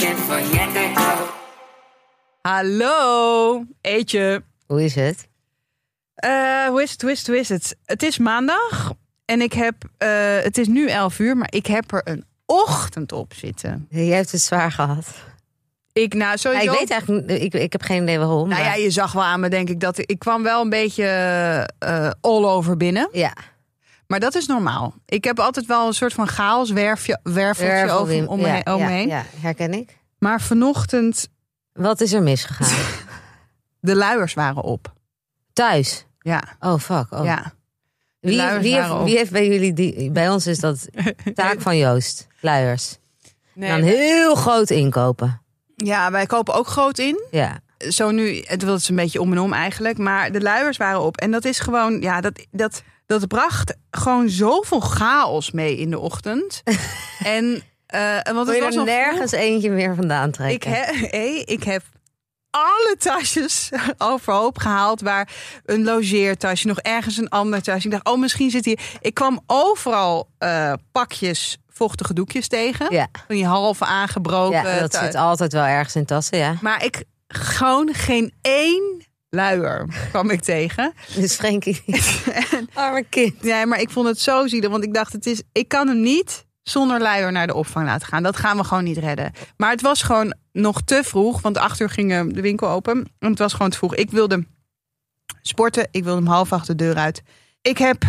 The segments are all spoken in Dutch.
Van. Hallo, eetje. Hoe is het? Eh, hoe is het, hoe is het, hoe is het? Het is maandag en ik heb, eh, het is nu 11 uur, maar ik heb er een ochtend op zitten. Jij hebt het zwaar gehad. Ik, nou, Ja, sowieso. ik weet eigenlijk, ik, ik heb geen idee waarom. nou ja, maar- je zag wel aan me, denk ik, dat ik, ik kwam wel een beetje eh, all over binnen. ja. Maar dat is normaal. Ik heb altijd wel een soort van chaos werfje, werveltje over, Wervelwind. om me, ja, heen- om me ja, heen. Ja, herken ik. Maar vanochtend, Wat is er misgegaan? de luiers waren op. Thuis. Ja, Oh, fuck. Oh. ja. Wie, wie, heeft, wie heeft bij jullie die? Bij ons is dat taak van Joost. Luiers. Nee, Dan heel groot inkopen. ja, wij kopen ook groot in. Ja. zo nu, het wil het een beetje om en om eigenlijk, maar de luiers waren op. En dat is gewoon, ja, dat, dat, dat bracht gewoon zoveel chaos mee in de ochtend. en, eh want Wil je was er nog nergens eentje meer vandaan Ik, trekken? he, hey, ik heb alle tasjes overhoop gehaald. Waar een logeertasje, nog ergens een ander tasje. Ik dacht, oh, misschien zit hier. Ik kwam overal eh, pakjes vochtige doekjes tegen. Ja. Van die halve aangebroken. Ja, dat zit altijd wel ergens in tassen, ja. Maar ik gewoon geen één luier kwam ik tegen. Dus Frenkie, arme kind. Ja, maar ik vond het zo zielig, want ik dacht, het is, ik kan hem niet zonder luier naar de opvang laten gaan. Dat gaan we gewoon niet redden. Maar het was gewoon nog te vroeg, want acht uur ging de winkel open. En het was gewoon te vroeg. Ik wilde sporten, ik wilde hem half acht de deur uit. Ik heb,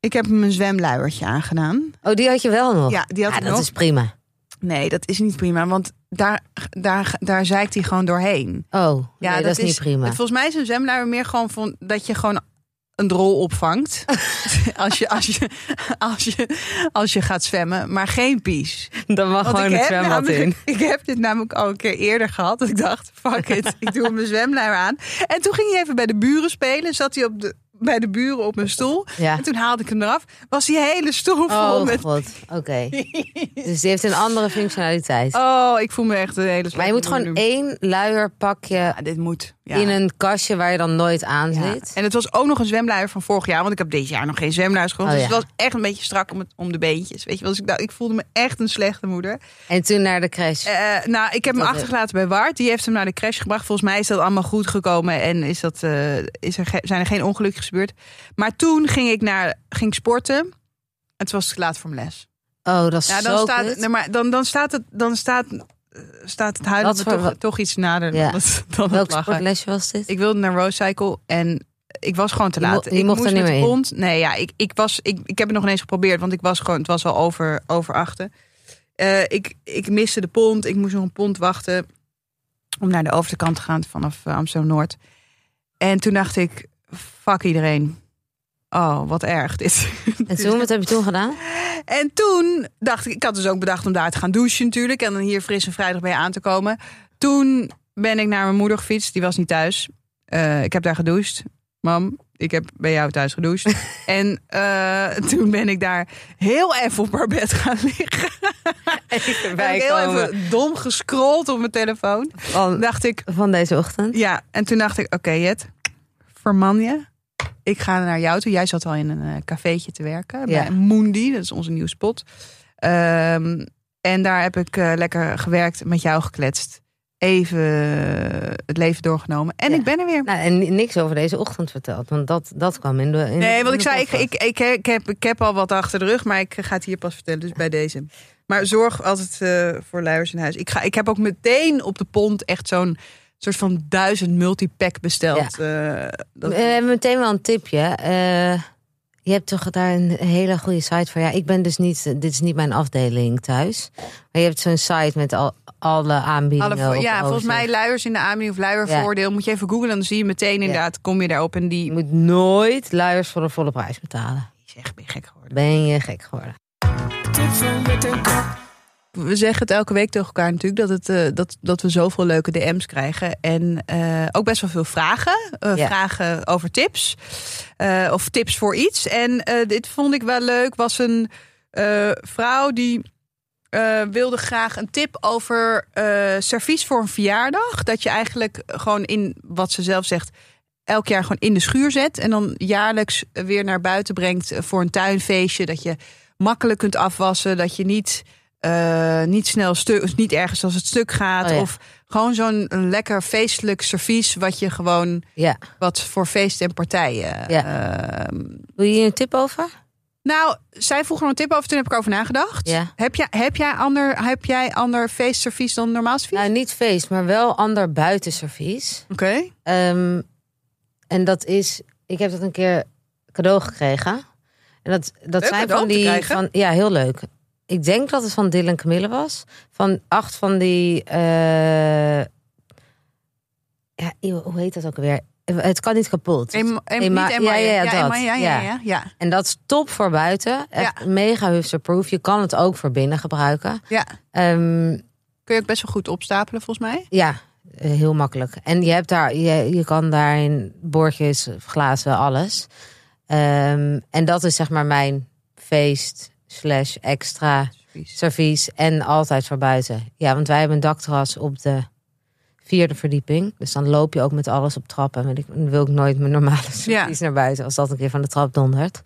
ik heb hem een zwemluiertje aangedaan. Oh, die had je wel nog? Ja, die had Ja, ik dat nog. is prima. Nee, dat is niet prima, want daar, daar, daar zeikt hij gewoon doorheen. Oh, nee, dat, is niet prima. Volgens mij is een zwemluier meer gewoon van dat je gewoon een drol opvangt. als, je, als, je, als, je, als je gaat zwemmen, maar geen pies. Dan mag Want gewoon het zwembad in. ik heb dit namelijk al een keer eerder gehad. Dat ik dacht, fuck it, ik doe mijn zwemluier aan. En toen ging hij even bij de buren spelen. Zat hij op de, bij de buren op een stoel. Ja. En toen haalde ik hem eraf. Was die hele stoel vol Oh met... god, oké. dus die heeft een andere functionaliteit. Oh, ik voel me echt een hele maar je moet gewoon één luierpakje Ja, dit moet. Ja. in een kastje waar je dan nooit aan Ja. zit. En het was ook nog een zwemluier van vorig jaar. Want ik heb dit jaar nog geen zwemluiers gehad. Oh, dus ja. het was echt een beetje strak om, het, om de beentjes. Weet je wel. Dus ik, ik voelde me echt een slechte moeder. En toen naar de crash. Eh, nou, ik heb hem achtergelaten bij Wart. Die heeft hem naar de crash gebracht. Volgens mij is dat allemaal goed gekomen. En is dat, eh, is er zijn er geen ongelukjes gebeurd. Maar toen ging ik, naar, ging sporten. En het was te laat voor mijn les. oh, dat is Ja, dan, zo staat, nee, maar dan, dan staat het, dan staat, eh, staat het huilen Wat me voor- toch, wat- toch iets nader Ja. dan, het, dan Welk het sportlesje was dit? Ik wilde naar Rose Cycle en ik was gewoon te Je laat. mo- ik mocht er niet meer in. Nee, ja, ik, ik, was, ik, ik heb het nog ineens geprobeerd, want ik was gewoon, het was al over, over achten. Eh, ik, ik miste de pont. Ik moest nog een pont wachten om naar de overkant te gaan vanaf eh, Amsterdam Noord. En toen dacht ik, fuck iedereen. Oh, wat erg dit. En toen, wat heb je toen gedaan? En toen dacht ik, ik had dus ook bedacht om daar te gaan douchen natuurlijk. En dan hier fris en vrijdag bij aan te komen. Toen ben ik naar mijn moeder gefietst. Die was niet thuis. Eh, ik heb daar gedoucht. Mam, ik heb bij jou thuis gedoucht. en eh, toen ben ik daar heel even op haar bed gaan liggen. Even Ben ik heel even dom gescrolld op mijn telefoon. van, dacht ik, van deze ochtend. ja. En toen dacht ik, oké Jet, verman je. Ik ga naar jou toe. Jij zat al in een eh, cafeetje te werken. Bij Ja. Moondy, dat is onze nieuwe spot. Ehm, en daar heb ik eh, lekker gewerkt, met jou gekletst. Even eh, het leven doorgenomen. En Ja. ik ben er weer. Nou, en niks over deze ochtend verteld, want dat, dat kwam in de. In Nee, want ik zei, ik, ik, ik, ik, heb, ik heb al wat achter de rug, maar ik ga het hier pas vertellen. Dus bij deze. Maar zorg altijd eh, voor luiers in huis. Ik, ga, ik heb ook meteen op de pont echt zo'n soort van duizend multipack besteld. Eh, dat, We hebben meteen wel een tipje. Eh, je hebt toch daar een hele goede site voor. Ja, ik ben dus niet, dit is niet mijn afdeling thuis. Maar je hebt zo'n site met al, alle aanbiedingen. Alle, ja, volgens mij luiers in de aanbieding of luiervoordeel. Moet je even googlen, dan zie je meteen inderdaad, kom je daarop. En Je die... moet nooit luiers voor de volle prijs betalen. Zeg, ben je gek geworden. Ben je gek geworden. Tip van Jet en Co. we zeggen het elke week tegen elkaar natuurlijk, dat, het, eh, dat, dat we zoveel leuke DM's krijgen. En eh, ook best wel veel vragen. eh, Ja. Vragen over tips. of tips voor iets. En dit vond ik wel leuk. Was een vrouw die wilde graag een tip over servies voor een verjaardag. Dat je eigenlijk gewoon in, wat ze zelf zegt, elk jaar gewoon in de schuur zet. En dan jaarlijks weer naar buiten brengt voor een tuinfeestje. Dat je makkelijk kunt afwassen. Dat je niet, eh, niet snel stuk, niet ergens als het stuk gaat. Oh ja. Of gewoon zo'n lekker feestelijk servies. Wat je gewoon, Ja. wat voor feesten en partijen. Ja. ehm, Wil je hier een tip over? nou, zij vroeg er een tip over, toen heb ik over nagedacht. Ja. Heb, jij, heb, jij ander, heb jij ander feestservies dan normaal servies? Nou, niet feest, maar wel ander buitenservies. Oké. Ehm, en dat is, ik heb dat een keer cadeau gekregen. En dat, dat Leuk zijn van die, van, ja, heel leuk. Ik denk dat het van Dylan Camille was. Van acht van die, eh, ja, hoe heet dat ook alweer? Het kan niet kapot. Ema- niet Emma, ja, ja, ja, ja, dat. Ja, ja, Ja. ja, ja. En dat is top voor buiten. Echt mega hufterproof. Je kan het ook voor binnen gebruiken. Ja. Ehm, Kun je ook best wel goed opstapelen, volgens mij. Ja, eh, heel makkelijk. En je hebt daar, je, je kan daarin bordjes, glazen, alles. Ehm, en dat is zeg maar mijn feest slash extra servies en altijd voor buiten. Ja, want wij hebben een dakterras op de vierde verdieping. Dus dan loop je ook met alles op trappen. En dan wil ik nooit mijn normale servies naar buiten als dat een keer van de trap dondert.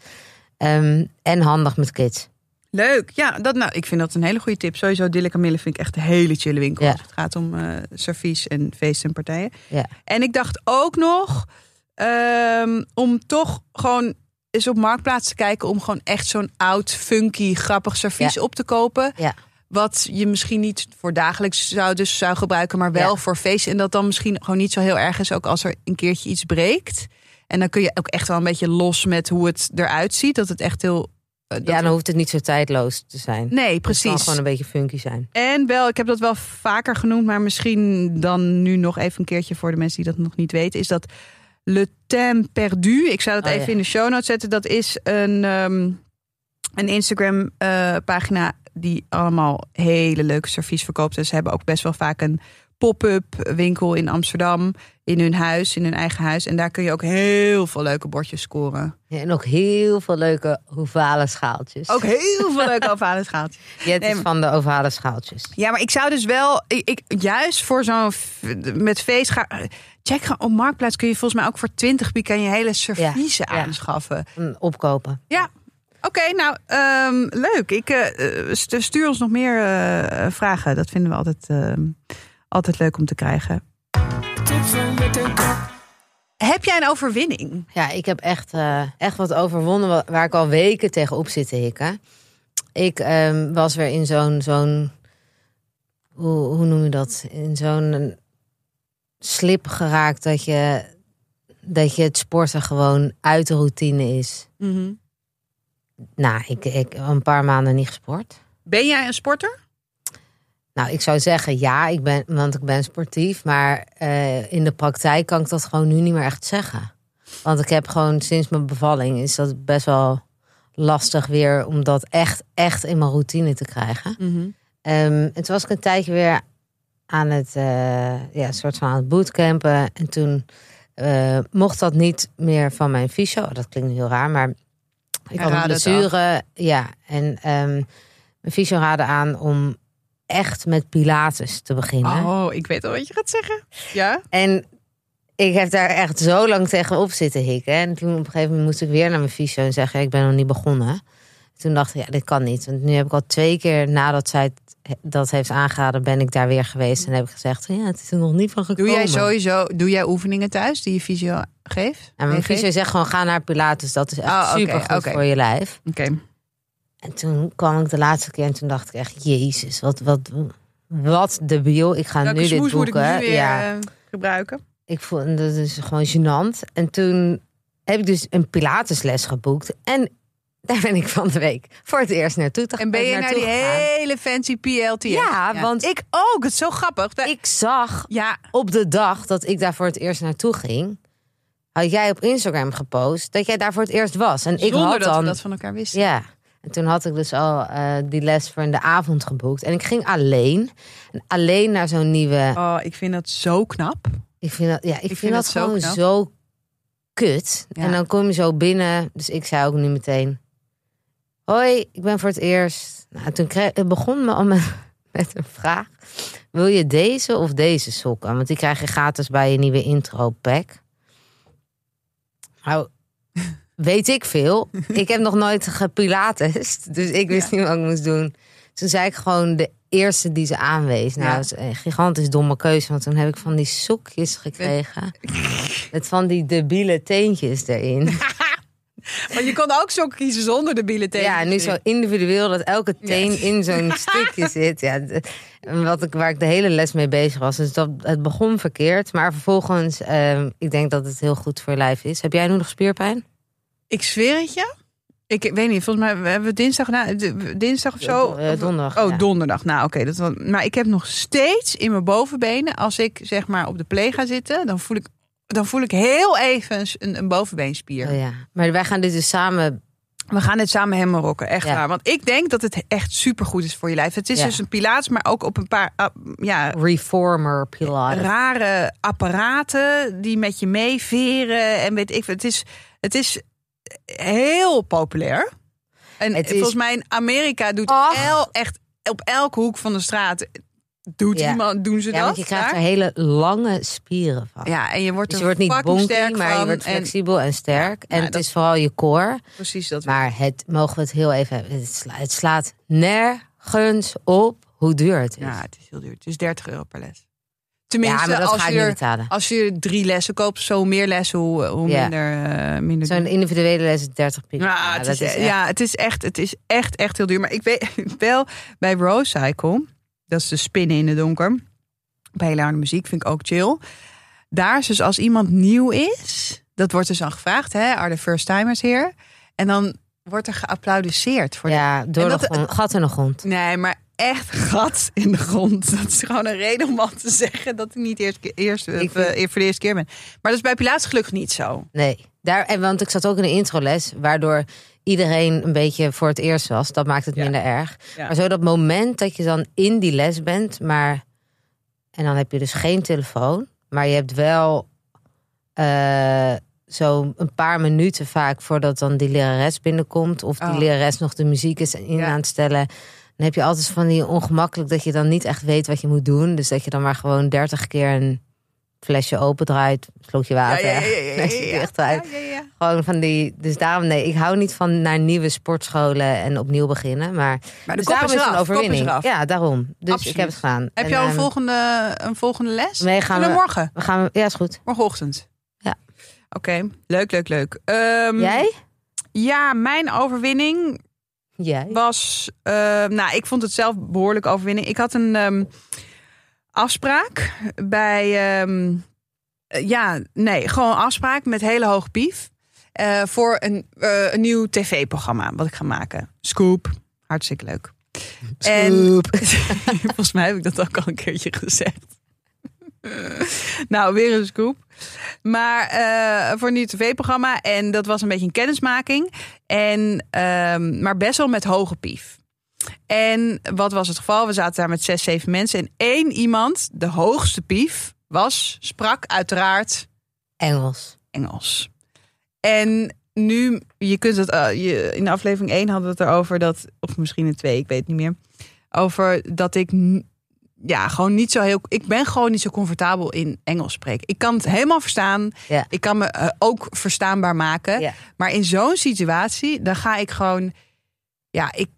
Ehm, en handig met kids. Leuk. Ja, dat, nou, ik vind dat een hele goede tip. Sowieso Dille Camille vind ik echt een hele chille winkel. Ja. Als het gaat om eh servies en feesten en partijen. Ja. En ik dacht ook nog ehm, om toch gewoon eens op Marktplaats te kijken... om gewoon echt zo'n oud, funky, grappig servies Ja. op te kopen. Ja. Wat je misschien niet voor dagelijks zou, dus zou gebruiken... maar wel Ja. voor feesten. En dat dan misschien gewoon niet zo heel erg is... ook als er een keertje iets breekt. En dan kun je ook echt wel een beetje los met hoe het eruit ziet. Dat het echt heel... eh, ja, dan hoeft het niet zo tijdloos te zijn. Nee, Het kan precies. gewoon een beetje funky zijn. En wel, ik heb dat wel vaker genoemd, maar misschien dan nu nog even een keertje voor de mensen die dat nog niet weten, is dat Le Temps Perdu. Ik zou dat Oh, even ja. in de show notes zetten. Dat is een, ehm, een Instagram eh, pagina die allemaal hele leuke servies verkoopt. En ze hebben ook best wel vaak een pop-up winkel in Amsterdam in hun huis, in hun eigen huis. En daar kun je ook heel veel leuke bordjes scoren. Ja, en ook heel veel leuke ovale schaaltjes. Ook heel veel leuke ovale schaaltjes. Jet Nee, is van de ovale schaaltjes. Ja, maar ik zou dus wel, ik, ik- juist voor zo'n met feest ga. Check gewoon op marktplaats kun je volgens mij ook voor 20 piek je hele Ja, ja. aanschaffen. Mm, Opkopen. Ja. Oké, nou ehm, leuk. Ik eh, eh, stu- stuur ons nog meer eh, vragen. Dat vinden we altijd, ehm, altijd leuk om te krijgen. Heb jij een overwinning? Ja, ik heb echt, echt wat overwonnen wa- waar ik al weken tegenop zit te hikken. Ik ehm, was weer in zo'n, zo'n hoe, hoe noem je dat? In zo'n slip geraakt dat je, dat je het sporten gewoon uit de routine is. Nou, ik ik heb een paar maanden niet gesport. Ben jij een sporter? Nou, ik zou zeggen ja, ik ben, want ik ben sportief. Maar eh, in de praktijk kan ik dat gewoon nu niet meer echt zeggen. Want ik heb gewoon sinds mijn bevalling is dat best wel lastig weer om dat echt, echt in mijn routine te krijgen. Ehm, en toen was ik een tijdje weer aan het, eh, ja, soort van aan het bootcampen. En toen eh, mocht dat niet meer van mijn fysio. Dat klinkt heel raar, maar ik had een blessure. Ja, en ehm, mijn fysio raadde aan om echt met pilates te beginnen. Oh, ik weet al wat je gaat zeggen. Ja? En ik heb daar echt zo lang tegenop zitten hikken. En toen op een gegeven moment moest ik weer naar mijn fysio en zeggen: Ik ben nog niet begonnen. Toen dacht ik: Ja, dit kan niet. Want nu heb ik al twee keer nadat zij het- dat heeft aangeraden, ben ik daar weer geweest. En heb ik gezegd: Ja, het is er nog niet van Doe gekomen. jij sowieso, doe jij oefeningen thuis die je fysio geeft? En mijn fysio zegt gewoon: Ga naar pilates. Dat is echt Oh, oké, super goed voor je lijf. Oké. En toen kwam ik de laatste keer en toen dacht ik echt: Jezus, wat, wat, wat debiel. Ik ga Welke nu dit boeken. nu weer ja. eh, gebruiken? Ik vond dat is gewoon gênant. En toen heb ik dus een Pilatesles geboekt. En daar ben ik van de week voor het eerst naartoe te En ben je naar die gegaan. hele fancy PLT? Ja, want- ik ook. Het is zo grappig. Dat- Ik zag Ja, op de dag dat ik daar voor het eerst naartoe ging... had jij op Instagram gepost dat jij daar voor het eerst was. En ik had dat dan... we dat van elkaar wisten. Ja, En toen had ik dus al eh, die les voor in de avond geboekt. En ik ging alleen. En alleen naar zo'n nieuwe. Oh, ik vind dat zo knap. Ik vind dat, ja, ik, vind, vind dat gewoon zo kut. Ja. En dan kom je zo binnen. Dus ik zei ook nu meteen: Hoi, ik ben voor het eerst. Nou, toen kreeg, het begon me al met, met een vraag: Wil je deze of deze sokken? Want die krijg je gratis bij je nieuwe intro pack. Nou, weet ik veel. Ik heb nog nooit gepilates, dus ik wist niet wat ik moest doen. Toen zei ik gewoon de eerste die ze aanwees. Nou, Ja. dat is een gigantisch domme keuze, want toen heb ik van die sokjes gekregen. Met van die debiele teentjes erin. Maar je kon ook zo kiezen zonder de billetteen. Ja, nu zo individueel dat elke teen in zo'n stukje zit. Ja, wat ik, waar ik de hele les mee bezig was. Dus dat, het begon verkeerd. Maar vervolgens, ehm, ik denk dat het heel goed voor je lijf is. Heb jij nu nog spierpijn? Ik zweer het je. Ik weet niet, volgens mij hebben we dinsdag, na, dinsdag of zo. Eh, donderdag, Oh, ja. donderdag. Nou, oké. dat was- maar ik heb nog steeds in mijn bovenbenen, als ik zeg maar op de play ga zitten, dan voel ik, dan voel ik heel even een, een bovenbeenspier. Oh, ja. Maar wij gaan dit dus samen... We gaan dit samen helemaal rocken, echt Ja. waar. Want ik denk dat het echt supergoed is voor je lijf. Het is Ja. dus een pilates, maar ook op een paar ah, ja, Reformer Pilates. rare apparaten die met je meeveren. En weet ik, het is, het is heel populair. En Het is- volgens mij in Amerika doet el, echt op elke hoek van de straat doet Ja. iemand, doen ze Ja, dat. want je krijgt er daar. hele lange spieren van. ja, en je wordt Dus er je wordt niet bonky, maar je wordt flexibel en sterk. en Ja, het dat- is vooral je core. precies dat. Maar het, mogen we het heel even hebben. Het slaat, het slaat nergens op hoe duur het is. ja, het is heel duur. Het is 30 euro per les. Tenminste, Ja, maar dat als, je niet er, betalen. als je drie lessen koopt, zo meer lessen, hoe, hoe Ja. minder, eh, minder Zo'n individuele les is 30 piek. Ja, het is, is echt- ja, het is echt, het is echt, echt heel duur. Maar ik weet wel bij Rose Cycle, dat is de spinnen in het donker. Bij hele harde muziek vind ik ook chill. Daar is dus als iemand nieuw is, dat wordt dus dan gevraagd, hè, are the first timers here? En dan wordt er geapplaudisseerd voor de Ja, door de dat- grond, gat in de grond. Nee, maar echt gat in de grond. Dat is gewoon een reden om al te zeggen dat ik niet eerst, eerst, Ik eh, voor de eerste keer ben. Maar dat is bij Pilates gelukkig niet zo. Nee, daar, en want ik zat ook in de introles, waardoor iedereen een beetje voor het eerst was. Dat maakt het Ja. minder erg. Ja. Maar zo dat moment dat je dan in die les bent, maar en dan heb je dus geen telefoon, maar je hebt wel eh, zo een paar minuten vaak voordat dan die lerares binnenkomt of die Oh. lerares nog de muziek is in Ja. aan het stellen. Dan heb je altijd van die ongemakkelijk dat je dan niet echt weet wat je moet doen. Dus dat je dan maar gewoon dertig keer een flesje opendraait, slokje water, ja, ja, ja. Gewoon van die. Dus daarom nee, ik hou niet van naar nieuwe sportscholen en opnieuw beginnen. Maar, Maar de dus kop is een eraf, kop is overwinning. Ja, daarom. Dus Absoluut. ik heb het gedaan. Heb je al een ehm, volgende, een volgende les? Nee, gaan we- morgen? We gaan. Ja, is goed. Morgenochtend. Ja. Oké, leuk, leuk, leuk. Ehm, Jij? Ja, mijn overwinning Jij? was... eh, nou, ik vond het zelf behoorlijk overwinning. Ik had een ehm, afspraak bij... ehm, eh, ja, nee, gewoon afspraak met hele hoge pief. eh, voor een, eh, een nieuw tv-programma wat ik ga maken. Scoop. Hartstikke leuk. En volgens mij heb ik dat ook al een keertje gezegd. nou, weer een scoop. Maar voor een nieuw tv-programma. En dat was een beetje een kennismaking. En, ehm, maar best wel met hoge pief. En wat was het geval? We zaten daar met zes, zeven mensen. En één iemand, de hoogste pief, was, sprak uiteraard Engels. Engels. En nu, je kunt het, eh, je, in aflevering 1 hadden we het erover dat, of misschien in 2, ik weet het niet meer. Over dat ik, ja, gewoon niet zo heel, ik ben gewoon niet zo comfortabel in Engels spreken. Ik kan het helemaal verstaan. Ja. Ik kan me eh, ook verstaanbaar maken. Ja. Maar in zo'n situatie, dan ga ik gewoon, ja, ik,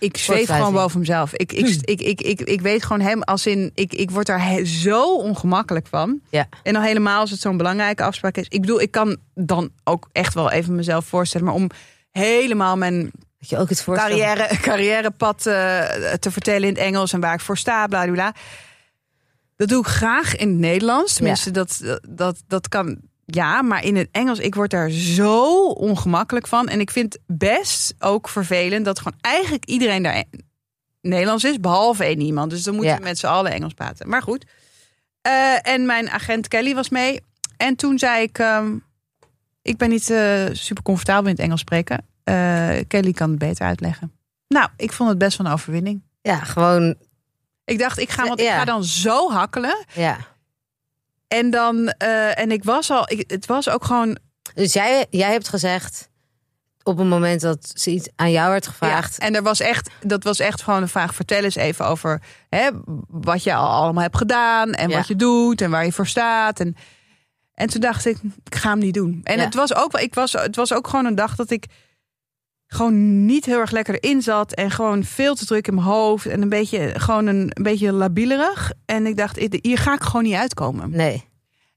ik zweef gewoon boven mezelf. Ik, ik, ik, ik, ik, ik weet gewoon hem als in, ik, ik word daar he- zo ongemakkelijk van. Ja. En dan helemaal als het zo'n belangrijke afspraak is. Ik bedoel, ik kan dan ook echt wel even mezelf voorstellen. Maar om helemaal mijn Dat je ook het carrière, carrièrepad eh, te vertellen in het Engels en waar ik voor sta, bla bla, bla. Dat doe ik graag in het Nederlands. Tenminste, dat, dat, dat kan. Ja, maar in het Engels, ik word daar zo ongemakkelijk van. En ik vind best ook vervelend dat gewoon eigenlijk iedereen daar Nederlands is, behalve één iemand. Dus dan moeten Ja. we met z'n allen Engels praten. Maar goed. Eh, en mijn agent Kelly was mee. En toen zei ik, ehm, ik ben niet eh, super comfortabel in het Engels spreken. Eh, Kelly kan het beter uitleggen. Nou, ik vond het best wel een overwinning. Ja, gewoon, Ik dacht, ik ga, want ik Ja. ga dan zo hakkelen. ja. En dan, eh, en ik was al, ik, het was ook gewoon, Dus jij, jij hebt gezegd, op het moment dat ze iets aan jou werd gevraagd... Ja, en er was echt, dat was echt gewoon een vraag. Vertel eens even over hè, wat je al allemaal hebt gedaan. En Ja. wat je doet en waar je voor staat. En, en toen dacht ik, ik ga hem niet doen. En Ja. het, was ook, ik was, het was ook gewoon een dag dat ik gewoon niet heel erg lekker erin zat. En gewoon veel te druk in mijn hoofd. En een beetje, gewoon een, een beetje labielerig. En ik dacht, hier ga ik gewoon niet uitkomen. Nee.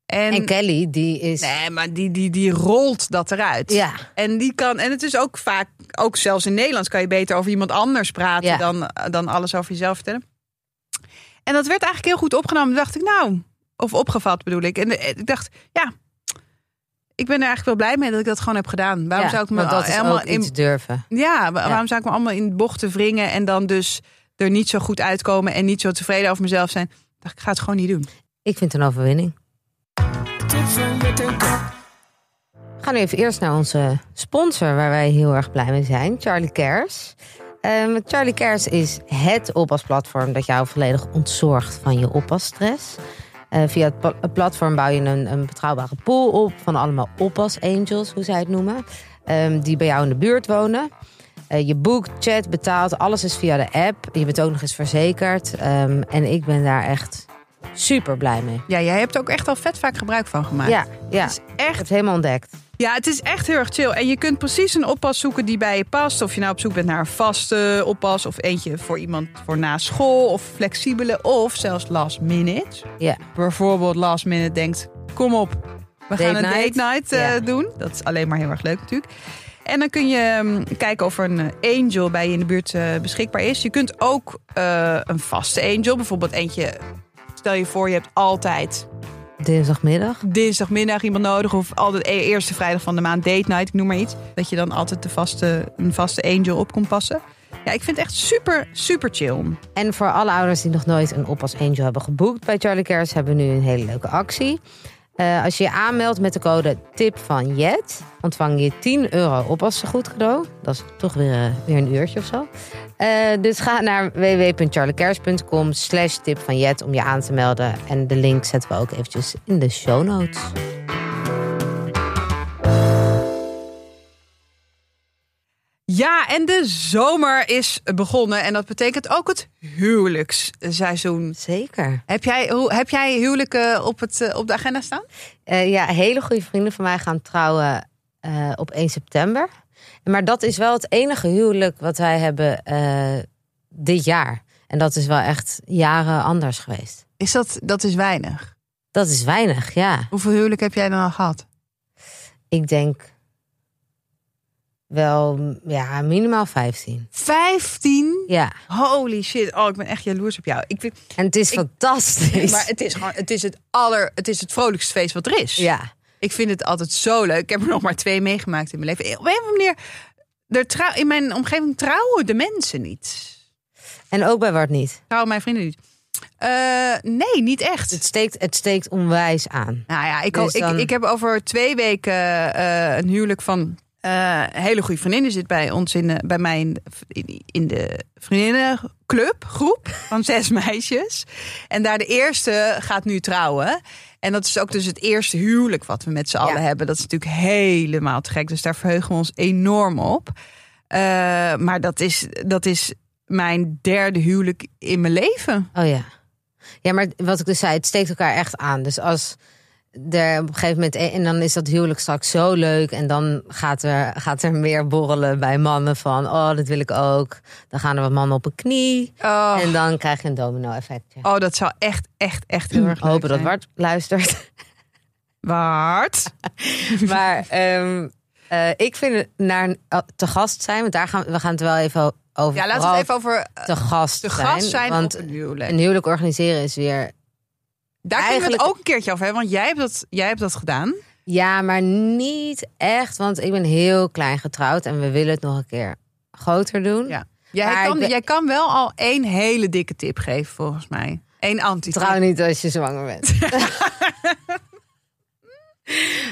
En, En Kelly, die is... nee, maar die, die, die rolt dat eruit. Ja, En die kan, en het is ook vaak, ook zelfs in Nederlands kan je beter over iemand anders praten Ja. dan, dan alles over jezelf vertellen. En dat werd eigenlijk heel goed opgenomen. Toen dacht ik, nou, of opgevat bedoel ik. En eh, ik dacht, ja, ik ben er eigenlijk wel blij mee dat ik dat gewoon heb gedaan. Waarom ja, zou ik me dat helemaal in, durven. ja, wa- waarom zou ik me allemaal in bochten wringen en dan dus er niet zo goed uitkomen en niet zo tevreden over mezelf zijn? Ik ga het gewoon niet doen. Ik vind het een overwinning. We gaan nu even eerst naar onze sponsor, waar wij heel erg blij mee zijn, Charlie Cares. Ehm, Charlie Cares is het oppasplatform dat jou volledig ontzorgt van je oppasstress. Eh, via het pla- het platform bouw je een, een betrouwbare pool op van allemaal oppas-angels, hoe zij het noemen, ehm, die bij jou in de buurt wonen. Eh, je boekt, chat, betaalt, alles is via de app. Je bent ook nog eens verzekerd. Ehm, en ik ben daar echt super blij mee. Ja, jij hebt er ook echt al vet vaak gebruik van gemaakt. Ja, ja. Het is echt het helemaal ontdekt. Ja, het is echt heel erg chill. En je kunt precies een oppas zoeken die bij je past. Of je nou op zoek bent naar een vaste oppas. Of eentje voor iemand voor na school. Of flexibele. Of zelfs last minute. Ja. Bijvoorbeeld last minute denkt, kom op. We gaan een night. date night eh, Ja. doen. Dat is alleen maar heel erg leuk natuurlijk. En dan kun je mm, kijken of er een angel bij je in de buurt eh, beschikbaar is. Je kunt ook eh, een vaste angel. Bijvoorbeeld eentje... Stel je voor, je hebt altijd Dinsdagmiddag. dinsdagmiddag iemand nodig of altijd e- eerste vrijdag van de maand date night, ik noem maar iets. Dat je dan altijd de vaste, een vaste angel op kon passen. Ja, ik vind het echt super, super chill. En voor alle ouders die nog nooit een oppas angel hebben geboekt bij Charlie Cares, hebben we nu een hele leuke actie. Eh, als je je aanmeldt met de code tip van Jet, ontvang je 10 euro oppasgoed cadeau. Dat is toch weer, eh, weer een uurtje of zo. Eh, dus ga naar www.charliecares.com slash tip van Jet om je aan te melden. En de link zetten we ook eventjes in de show notes. Ja, en de zomer is begonnen en dat betekent ook het huwelijksseizoen. Zeker. Heb jij, hoe, heb jij huwelijken op, het, eh, op de agenda staan? Eh, ja, hele goede vrienden van mij gaan trouwen eh, op 1 september. Maar dat is wel het enige huwelijk wat wij hebben dit jaar. En dat is wel echt jaren anders geweest. Is dat, dat is weinig. Dat is weinig, ja. Hoeveel huwelijk heb jij dan al gehad? Ik denk wel ja, minimaal 15. 15? Ja, Holy shit. Oh, ik ben echt jaloers op jou. Ik en het is Ik- fantastisch. maar het is gewoon, het is het aller, het is het vrolijkste feest wat er is. Ja, Ik vind het altijd zo leuk. Ik heb er nog maar twee meegemaakt in mijn leven. Op een of andere manier, er trouw, in mijn omgeving trouwen de mensen niet. en ook bij Wart niet. Trouwen mijn vrienden niet. Eh, nee, niet echt. Het steekt, het steekt onwijs aan. Nou ja, ik, Dus ik, dan- ik heb over twee weken eh, een huwelijk van eh, hele goede vriendin. Zit bij ons in, de- bij mij in, in, in de vriendinnenclub, groep van zes meisjes. En daar de eerste gaat nu trouwen. En dat is ook dus het eerste huwelijk wat we met z'n allen hebben. Dat is natuurlijk helemaal te gek. Dus daar verheugen we ons enorm op. Eh, maar dat is, dat is mijn derde huwelijk in mijn leven. Oh ja. Ja, maar wat ik dus zei, het steekt elkaar echt aan. Dus als er op een gegeven moment... En dan is dat huwelijk straks zo leuk. En dan gaat er, gaat er meer borrelen bij mannen van... Oh, dat wil ik ook. Dan gaan er wat mannen op een knie. Oh, En dan krijg je een domino-effectje. oh dat zou echt, echt, echt heel erg leuk Hopen dat. Bart luistert. Waard. maar ehm, eh, ik vind het naar eh, te gast zijn... Want daar gaan we gaan het wel even over... Ja, laten we het even over eh, te gast zijn. gast zijn Want een huwelijk. een huwelijk organiseren is weer Daar kunnen we eigenlijk- het ook een keertje over hebben, want jij hebt dat, jij hebt dat gedaan. Ja, maar niet echt, want ik ben heel klein getrouwd en we willen het nog een keer groter doen. Ja. Jij, kan, ben- jij kan wel al één hele dikke tip geven, volgens mij. Eén anti Trouw niet als je zwanger bent.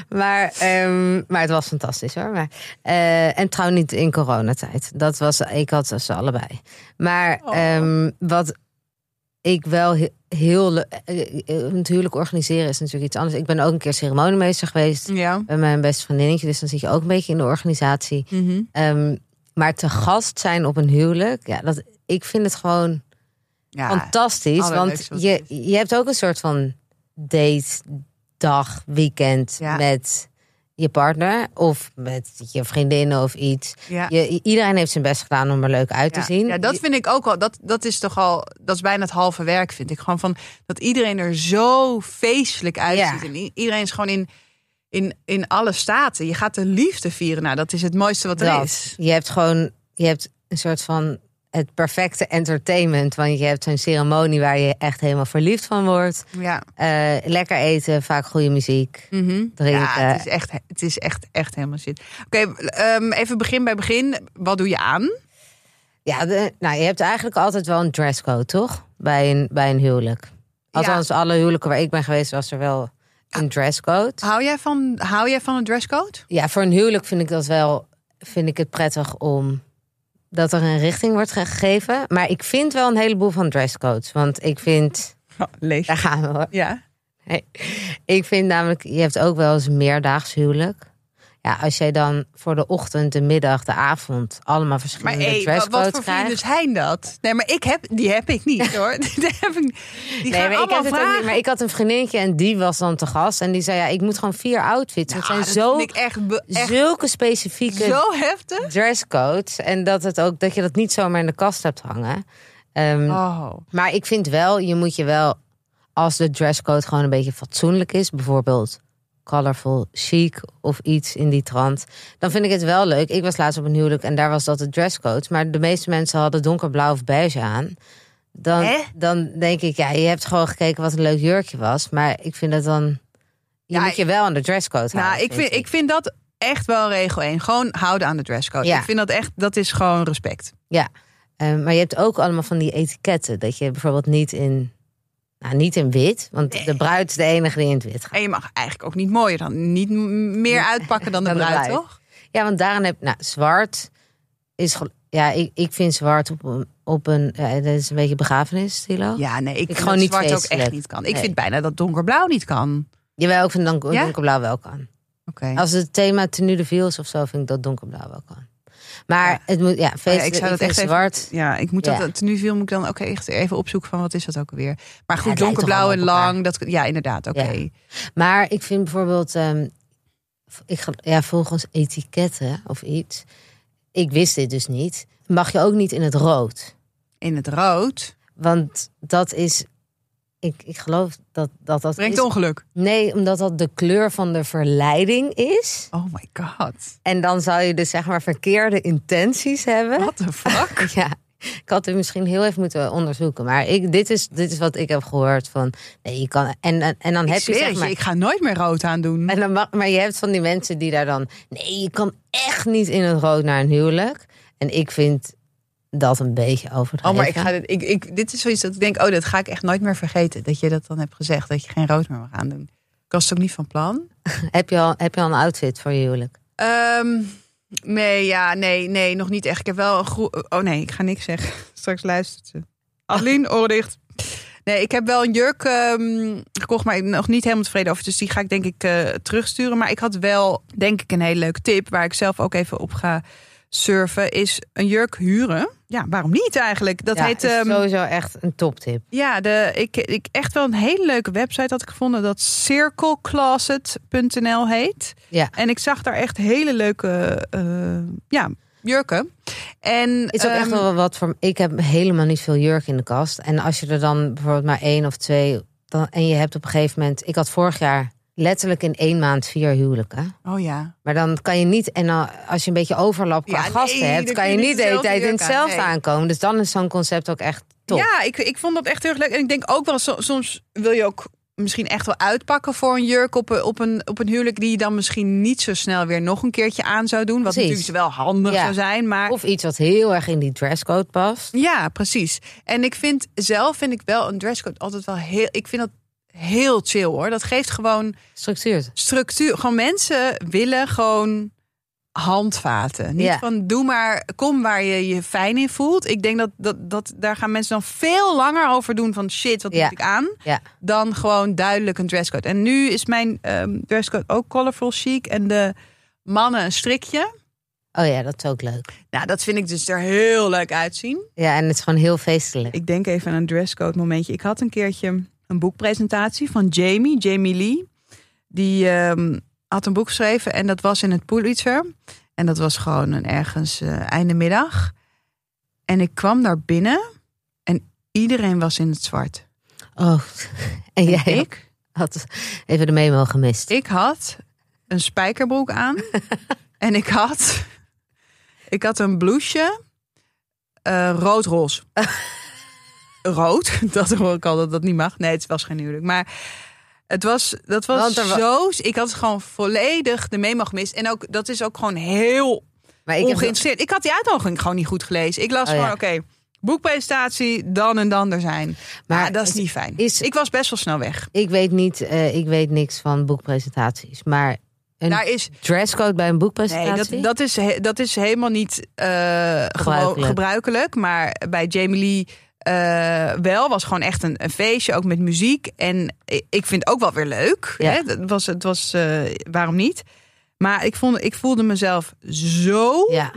maar, ehm, maar het was fantastisch hoor. Maar, eh, en trouw niet in coronatijd. Dat was, ik had ze allebei. Maar Oh. ehm, wat ik wel he- heel... le- eh, eh, Natuurlijk organiseren is natuurlijk iets anders. Ik ben ook een keer ceremoniemeester geweest. Ja. Met mijn beste vriendinnetje. Dus dan zit je ook een beetje in de organisatie. Mhm. Ehm, maar te gast zijn op een huwelijk. Ja, dat, ik vind het gewoon ja. fantastisch. Want je, je hebt ook een soort van date, dag, weekend Ja. met je partner of met je vriendinnen of iets. Ja. Je, iedereen heeft zijn best gedaan om er leuk uit te Ja. zien. Ja, dat vind ik ook al. Dat, dat is toch al. Dat is bijna het halve werk, vind ik. Gewoon van dat iedereen er zo feestelijk uitziet. Ja. En iedereen is gewoon in, in, in alle staten. Je gaat de liefde vieren. Nou, dat is het mooiste wat er Dat. is. Je hebt gewoon, je hebt een soort van het perfecte entertainment. Want je hebt zo'n ceremonie waar je echt helemaal verliefd van wordt. Ja. Eh, lekker eten, vaak goede muziek. Mhm. Drinken. ja, het is echt, het is echt, echt helemaal shit. Oké, ehm, even begin bij begin. Wat doe je aan? Ja, de- nou, je hebt eigenlijk altijd wel een dresscode, toch? Bij een, bij een huwelijk. Althans, alle huwelijken waar ik ben geweest, was er wel een dresscode. Hou jij van, hou jij van een dresscode? Ja, voor een huwelijk vind ik dat wel, vind ik het prettig om dat er een richting wordt gegeven. Maar ik vind wel een heleboel van dresscodes. Want ik vind, lees. daar gaan we hoor. Ja. Nee. Ik vind namelijk, je hebt ook wel eens een meerdaags huwelijk. Ja, als jij dan voor de ochtend, de middag, de avond allemaal Maar verschillende hey, wat, dresscodes wat voor krijgt. vrienden zijn dat? Nee, maar ik heb, die heb ik niet hoor. Die, heb ik, die Nee, maar ik, heb het ook niet, maar ik had een vriendinnetje en die was dan te gast. En die zei, ja, ik moet gewoon vier outfits. Het Ja, zijn zo, ik echt zulke specifieke zo heftig. dresscodes. En dat, het ook, dat je dat niet zomaar in de kast hebt hangen. Ehm, Oh. Maar ik vind wel, je moet je wel, als de dresscode gewoon een beetje fatsoenlijk is, bijvoorbeeld colorful chic of iets in die trant, dan vind ik het wel leuk. Ik was laatst op een huwelijk en daar was dat de dresscode, maar de meeste mensen hadden donkerblauw of beige aan. Dan, Hè? dan denk ik, ja, je hebt gewoon gekeken wat een leuk jurkje was, maar ik vind het dan, je Ja, moet je wel aan de dresscode Nou, houden. ik vind, ik vind dat echt wel regel 1. Gewoon houden aan de dresscode. Ja. Ik vind dat echt, dat is gewoon respect. Ja, Ehm, maar je hebt ook allemaal van die etiketten. Dat je bijvoorbeeld niet in, nou, niet in wit, want de bruid is de enige die in het wit gaat. En je mag eigenlijk ook niet mooier dan, niet meer uitpakken dan de Dan de bruid, toch? Ja, want daarin heb nou, zwart is, ja, ik, ik vind zwart op een, op een, ja, dat is een beetje begrafenis, stilo. Ja, nee, ik vind gewoon niet zwart ook echt niet kan. Ik Nee. vind bijna dat donkerblauw niet kan. Jawel, ik vind Ja? donkerblauw wel kan. Oké. Als het thema tenue de is of zo, vind ik dat donkerblauw wel kan. Maar Ja. het moet, ja, feest, ik ik zou dat echt even- zwart. Ja, ik moet Ja. dat nu viel moet ik dan ook echt even opzoeken van wat is dat ook alweer. Maar goed, donkerblauw en lang, dat ja inderdaad, oké. Maar ik vind bijvoorbeeld, ehm, ik, ga- ja, volgens etiketten of iets, ik wist dit dus niet, mag je ook niet in het rood. In het rood Want dat is, ik, ik geloof dat dat, dat brengt is. ongeluk. Nee, omdat dat de kleur van de verleiding is. Oh my god. En dan zou je dus zeg maar verkeerde intenties hebben. What the fuck? Ja, ik had het misschien heel even moeten onderzoeken. Maar ik, dit, is, dit is wat ik heb gehoord van, nee, je kan, en, en, en dan ik heb je zeg maar... je, ik ga nooit meer rood aan doen. En dan mag, maar je hebt van die mensen die daar dan... Nee, je kan echt niet in het rood naar een huwelijk. En ik vind dat een beetje overdreven. Oh, maar ik ga dit, ik, ik, dit is zoiets dat ik denk, oh, dat ga ik echt nooit meer vergeten. Dat je dat dan hebt gezegd, dat je geen rood meer mag aandoen. Ik was het ook niet van plan. heb, je al, heb je al een outfit voor je huwelijk? Ehm, nee, ja, nee, nee, nog niet echt. Ik heb wel een groe... Oh nee, ik ga niks zeggen. Straks luistert ze. Adeline, dicht. Nee, ik heb wel een jurk ehm, gekocht, maar ik ben nog niet helemaal tevreden over. Dus die ga ik denk ik eh, terugsturen. Maar ik had wel, denk ik, een hele leuke tip... waar ik zelf ook even op ga surfen... is een jurk huren. Ja, waarom niet eigenlijk? Dat ja, heet... is ehm, sowieso echt een toptip. ja, de, ik, ik echt wel een hele leuke website had ik gevonden dat circlecloset.nl heet. Ja. En ik zag daar echt hele leuke eh, ja, jurken. En is ook echt ehm, wel wat voor... Ik heb helemaal niet veel jurk in de kast. En als je er dan bijvoorbeeld maar één of twee... Dan, en je hebt op een gegeven moment... Ik had vorig jaar letterlijk in één maand vier huwelijken. Oh ja. Maar dan kan je niet... En dan, als je een beetje overlap qua Ja, nee, gasten hebt... kan je niet de hele tijd in hetzelfde nee. aankomen. Dus dan is zo'n concept ook echt top. Ja, ik, ik vond dat echt heel erg leuk. En ik denk ook wel, so- soms wil je ook misschien echt wel uitpakken voor een jurk op een, op een, op een huwelijk die je dan misschien niet zo snel weer nog een keertje aan zou doen. Wat Precies. natuurlijk wel handig Ja. zou zijn. Maar Of iets wat heel erg in die dresscode past. Ja, precies. En ik vind zelf vind ik wel een dresscode altijd wel heel. Ik vind dat heel chill hoor. Dat geeft gewoon Structuur. structuur. Gewoon mensen willen gewoon handvaten. Niet Ja. van doe maar, kom waar je je fijn in voelt. Ik denk dat, dat, dat daar gaan mensen dan veel langer over doen van shit, wat Ja. moet ik aan? Ja. Dan gewoon duidelijk een dresscode. En nu is mijn ehm, dresscode ook colorful chic en de mannen een strikje. Oh ja, dat is ook leuk. Nou, dat vind ik dus er heel leuk uitzien. Ja, en het is gewoon heel feestelijk. Ik denk even aan een dresscode momentje. Ik had een keertje een boekpresentatie van Jamie, Jamie Lee. Die ehm, had een boek geschreven en dat was in het Pulitzer. En dat was gewoon een ergens eh, einde middag. En ik kwam daar binnen en iedereen was in het zwart. Oh, en jij En ik, had even de memo gemist. ik had een spijkerbroek aan. en ik had, ik had een blouseje eh, rood-roze. Rood, dat hoor ik al dat dat niet mag. Nee, het was geen huwelijk. Maar het was, dat was er zo... Ik had gewoon volledig de memo gemist. En ook, dat is ook gewoon heel Maar ik heb ongeïnteresseerd. Ik had die uitnodiging gewoon niet goed gelezen. Ik las Oh, ja. oké, boekpresentatie, dan en dan er zijn. Maar dat is niet fijn. is- ik was best wel snel weg. Ik weet niet, eh, ik weet niks van boekpresentaties. Maar een Daar is, dresscode bij een nee, boekpresentatie? dat, dat, is, dat is helemaal niet eh, gewoon gebruikelijk. Maar bij Jamie Lee eh, wel. Was gewoon echt een, een feestje, ook met muziek. En ik- vind het ook wel weer leuk. Ja. Hè? Het was, het was eh, waarom niet? Maar ik, vond, ik voelde mezelf zo Ja,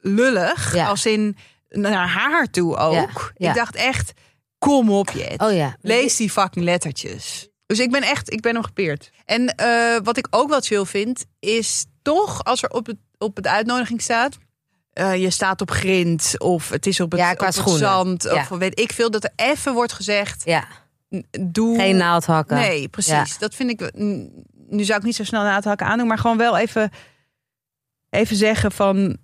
lullig. Ja. Als in naar haar toe ook. Ik dacht echt, kom op Jet. oh ja. Lees die fucking lettertjes. Dus ik ben echt, ik ben hem gepeerd. En eh, wat ik ook wel chill vind, is toch als er op het, op het uitnodiging staat. Eh, je staat op grind of het is op het, Ja, qua op het zand. Ja. Of weet ik veel dat er even wordt gezegd. Ja, Doe. geen naaldhakken. Nee, precies. Ja. Dat vind ik. Nu zou ik niet zo snel na het hakken aandoen, maar gewoon wel even, even zeggen van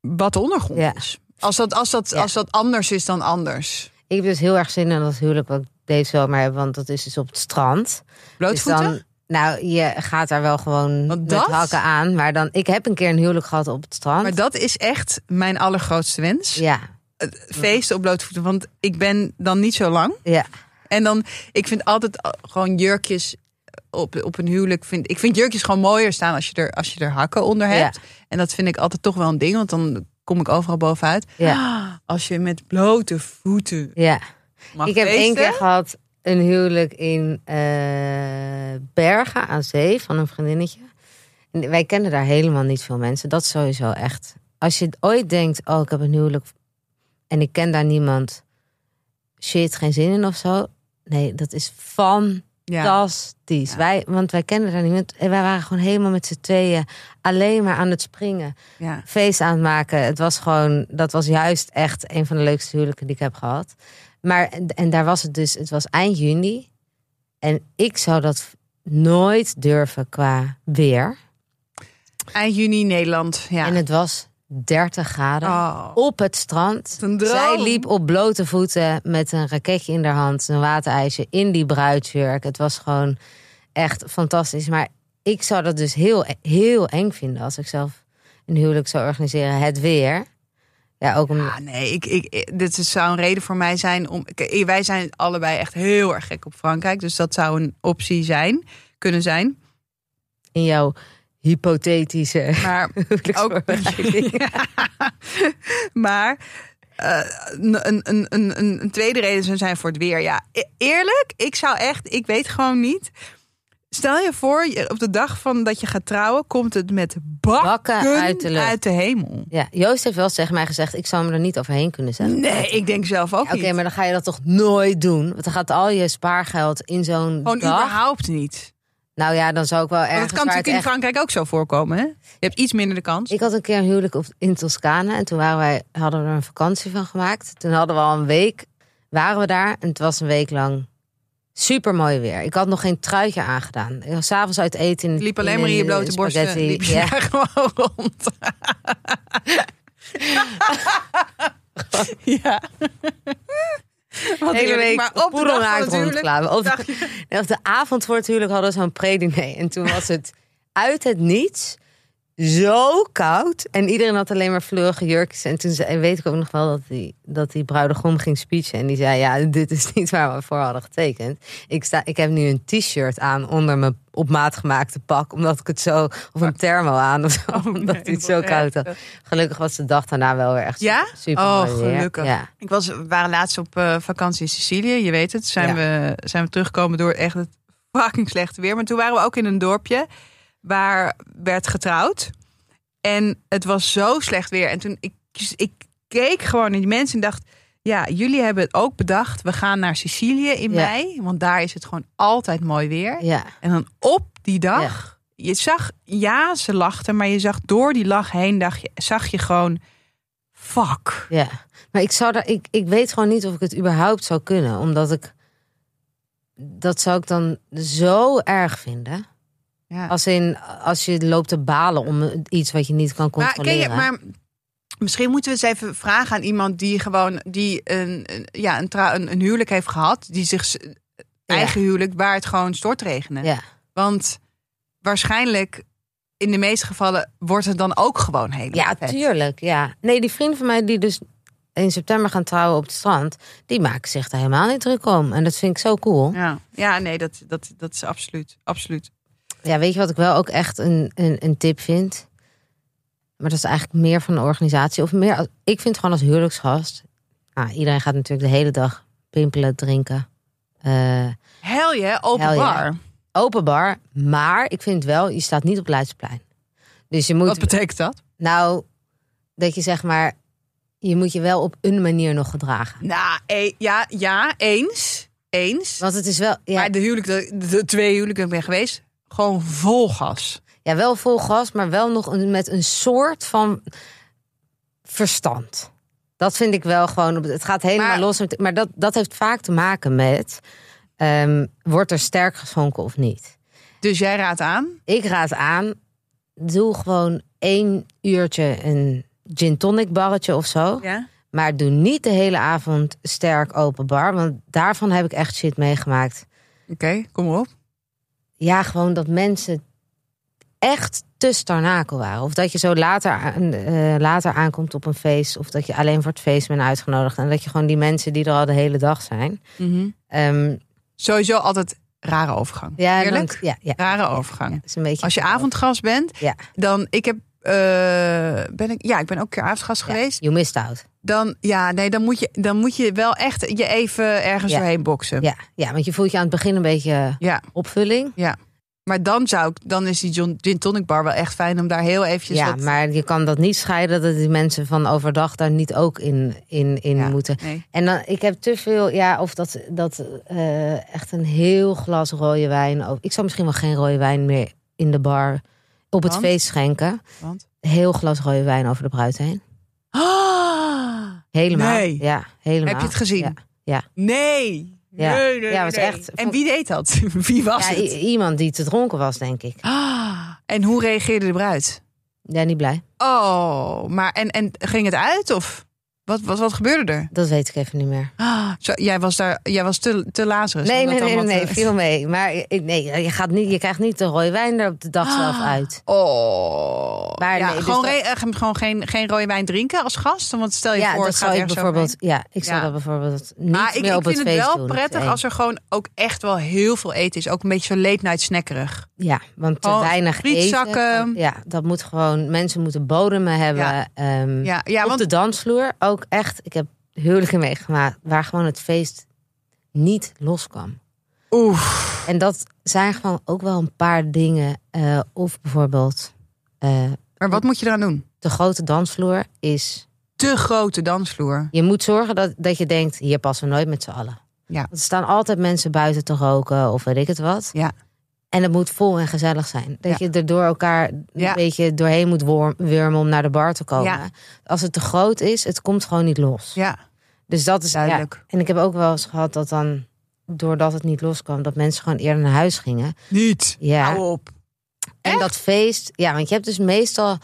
wat de ondergrond Ja. is. Als dat, als, dat, Ja. als dat anders is dan anders. Ik heb dus heel erg zin in dat huwelijk wat ik deze zomer heb. Want dat is dus op het strand. Dus Blootvoeten? dan, nou, je gaat daar wel gewoon Want met dat- hakken aan. Maar dan, ik heb een keer een huwelijk gehad op het strand. maar dat is echt mijn allergrootste wens. Ja, Feesten op blootvoeten. Want ik ben dan niet zo lang. ja. En dan, ik vind altijd al- gewoon jurkjes op, op een huwelijk. Vind, ik vind jurkjes gewoon mooier staan als je er, als je er hakken onder hebt. En dat vind ik altijd toch wel een ding. Want dan kom ik overal bovenuit. Ja. Als je met blote voeten ja. mag Ik heb één keer gehad een huwelijk in eh, Bergen aan zee van een vriendinnetje. En wij kennen daar helemaal niet veel mensen. Dat is sowieso echt. Als je ooit denkt, oh, ik heb een huwelijk en ik ken daar niemand. Shit, geen zin in of zo. Nee, dat is fantastisch. Ja. Wij, want wij kennen daar niemand. En wij waren gewoon helemaal met z'n tweeën alleen maar aan het springen. Ja. Feest aan het maken. Het was gewoon, dat was juist echt een van de leukste huwelijken die ik heb gehad. Maar, en daar was het dus, het was eind juni. En ik zou dat nooit durven qua weer. Eind juni Nederland. Ja. En het was 30 graden. Oh. Op het strand. Zij liep op blote voeten met een raketje in haar hand, een waterijsje in die bruidsjurk. Het was gewoon echt fantastisch. Maar ik zou dat dus heel, heel eng vinden als ik zelf een huwelijk zou organiseren. Het weer. Ja, ook om. Ah, nee, ik, ik, ik- dit zou een reden voor mij zijn om. Kijk, Wij zijn allebei echt heel erg gek op Frankrijk. Dus dat zou een optie zijn, kunnen zijn. in jouw hypothetische Maar ook. maar. eh, een, een, een, een, een tweede reden zou zijn voor het weer. Ja, e- eerlijk, ik zou echt, ik weet gewoon niet. Stel je voor, op de dag van dat je gaat trouwen, komt het met bakken, Bakken uit de lucht. uit de hemel. Ja, Joost heeft wel tegen mij gezegd, ik zou me er niet overheen kunnen zetten. Nee, ik denk zelf ook Oké, niet. maar dan ga je dat toch nooit doen? Want dan gaat al je spaargeld in zo'n Gewoon dag. überhaupt niet. Nou ja, dan zou ik wel Want ergens het kan natuurlijk in echt... Frankrijk ook zo voorkomen. Hè? Je hebt iets minder de kans. Ik had een keer een huwelijk op, in Toscane en toen waren wij, hadden we er een vakantie van gemaakt. Toen hadden we al een week, waren we daar en het was een week lang super mooi weer. Ik had nog geen truitje aangedaan. Ik was s'avonds uit eten. In, liep alleen maar in je een, blote borsten. Liep je Ja. gewoon rond. ja. Wat hele week Maar op de dag het. Op, de- op de avond voor het huwelijk hadden we zo'n prediner. En toen was het uit het niets zo koud. En iedereen had alleen maar vleurige jurkjes. En toen zei, weet ik ook nog wel dat die, dat die bruidegom ging speechen. En die zei, ja, dit is niet waar we voor hadden getekend. Ik, sta, ik heb nu een t-shirt aan onder mijn op maat gemaakte pak. Omdat ik het zo... Of een thermo aan of zo. omdat nee, hij het zo koud had. Gelukkig was de dag daarna wel weer echt Ja? super Oh, gelukkig. Ja. Ik was, we waren laatst op eh, vakantie in Sicilië, je weet het. Zijn, Ja. we, zijn we teruggekomen door echt het fucking slechte weer. Maar toen waren we ook in een dorpje waar werd getrouwd. En het was zo slecht weer. En toen ik, ik keek gewoon naar die mensen en dacht... Ja, jullie hebben het ook bedacht. We gaan naar Sicilië in Ja. mei. Want daar is het gewoon altijd mooi weer. ja. En dan op die dag, je zag, ja, ze lachten, maar je zag door die lach heen, dacht je, zag je gewoon, fuck. Ja, maar ik zou daar, ik, ik weet gewoon niet of ik het überhaupt zou kunnen, omdat ik dat zou ik dan zo erg vinden. Ja. Als in als je loopt te balen om iets wat je niet kan Maar, controleren. je, maar misschien moeten we eens even vragen aan iemand die gewoon, die een, ja, een, een, een huwelijk heeft gehad, die zich, eigen huwelijk, waar het gewoon stortregende. Ja, Want waarschijnlijk, in de meeste gevallen, wordt het dan ook gewoon helemaal ja vet. tuurlijk. Ja. Nee, die vrienden van mij die dus in september gaan trouwen op het strand, die maken zich daar helemaal niet druk om. En dat vind ik zo cool. Ja, ja nee, dat, dat, dat is absoluut, absoluut. Ja, weet je wat ik wel ook echt een, een, een tip vind? Maar dat is eigenlijk meer van de organisatie. Of meer, ik vind gewoon als huwelijksgast. Nou, iedereen gaat natuurlijk de hele dag pimpelen, drinken. Eh, Hel je, open bar. open bar. Maar ik vind wel, je staat niet op Leidseplein. Dus je moet, Wat betekent dat? nou, dat je zeg maar, je moet je wel op een manier nog gedragen. Nou, e- ja, ja, eens. Eens. Want het is wel, ja, Maar de huwelijk, de, de twee huwelijken ik ben geweest, gewoon vol gas. ja wel vol gas, maar wel nog een, met een soort van verstand. Dat vind ik wel gewoon. Het gaat helemaal Maar- los. Maar dat, dat heeft vaak te maken met. ehm, wordt er sterk geschonken of niet? Dus jij raadt aan. Ik raad aan. Doe gewoon één uurtje een gin tonic barretje of zo. Ja. Maar doe niet de hele avond sterk open bar. Want daarvan heb ik echt shit meegemaakt. Oké, kom op. Ja, gewoon dat mensen echt te starnakel waren. Of dat je zo later, aan- eh, later aankomt op een feest. Of dat je alleen voor het feest bent uitgenodigd. En dat je gewoon die mensen die er al de hele dag zijn. Ehm, Sowieso altijd rare overgang. ja, Eerlijk? dan- ja, ja, Rare overgang. is een beetje. Als je avondgast bent, Ja. dan ik heb. eh, ben ik, ja, ik ben ook een keer avondgast geweest. you missed out. Dan, ja, nee, dan moet, je, dan moet je wel echt je even ergens Ja. doorheen boksen. Ja, ja, want je voelt je aan het begin een beetje Ja, opvulling. ja. Maar dan zou ik, dan is die John, gin tonic bar wel echt fijn om daar heel eventjes Ja, wat- maar je kan dat niet scheiden dat die mensen van overdag daar niet ook in, in, in Ja, moeten. Nee. En dan, ik heb te veel, ja, of dat, dat eh, echt een heel glas rode wijn. Ik zou misschien wel geen rode wijn meer in de bar op het Want? feest schenken. Want? Heel glas rode wijn over de bruid heen. Ah, Helemaal. Nee. Ja, helemaal. Heb je het gezien? Ja. Ja. nee. Ja. Nee, nee, Ja, was nee. echt- En wie deed dat? Wie was Ja, het? iemand die te dronken was, denk ik. Ah, en hoe reageerde de bruid? Ja, niet blij. Oh, maar en, en ging het uit of wat, wat, wat gebeurde er? Dat weet ik even niet meer. Ah, zo, jij was daar, jij was te, te Lazarus. Nee, nee, nee, allemaal nee, te- viel mee. Maar ik- nee, je, gaat niet, je krijgt niet de rode wijn er op de dag zelf Ah. uit. Oh, Maar ja, nee, dus gewoon, dat- re- eh, gewoon geen, geen rode wijn drinken als gast? Want stel je Ja, voor, dat het gaat zou ik bijvoorbeeld. Ja, ik zou Ja. dat bijvoorbeeld niet Maar ik, meer op ik het vind het feest wel doen. prettig Nee. als er gewoon ook echt wel heel veel eten is. Ook een beetje zo late night snackerig. Ja, want te Gewoon weinig eten. Ja, dat moet gewoon. Mensen moeten bodemen hebben. Ja. ehm, Ja, ja op want de dansvloer ook echt. Ik heb huwelijken meegemaakt waar gewoon het feest niet loskwam. oeh, En dat zijn gewoon ook wel een paar dingen. eh, of bijvoorbeeld eh, maar wat moet je eraan doen? de grote dansvloer is. Te grote dansvloer. Je moet zorgen dat, dat je denkt, hier passen we nooit met z'n allen. Ja. Er staan altijd mensen buiten te roken of weet ik het wat. Ja. En het moet vol en gezellig zijn. Dat Ja. je er door elkaar een Ja. beetje doorheen moet wurmen om naar de bar te komen. Ja. Als het te groot is, het komt gewoon niet los. Ja, Dus dat is duidelijk. En ik heb ook wel eens gehad dat dan, doordat het niet loskwam, dat mensen gewoon eerder naar huis gingen. Niet. Ja. Hou op. En Echt? dat feest, ja, want je hebt dus meestal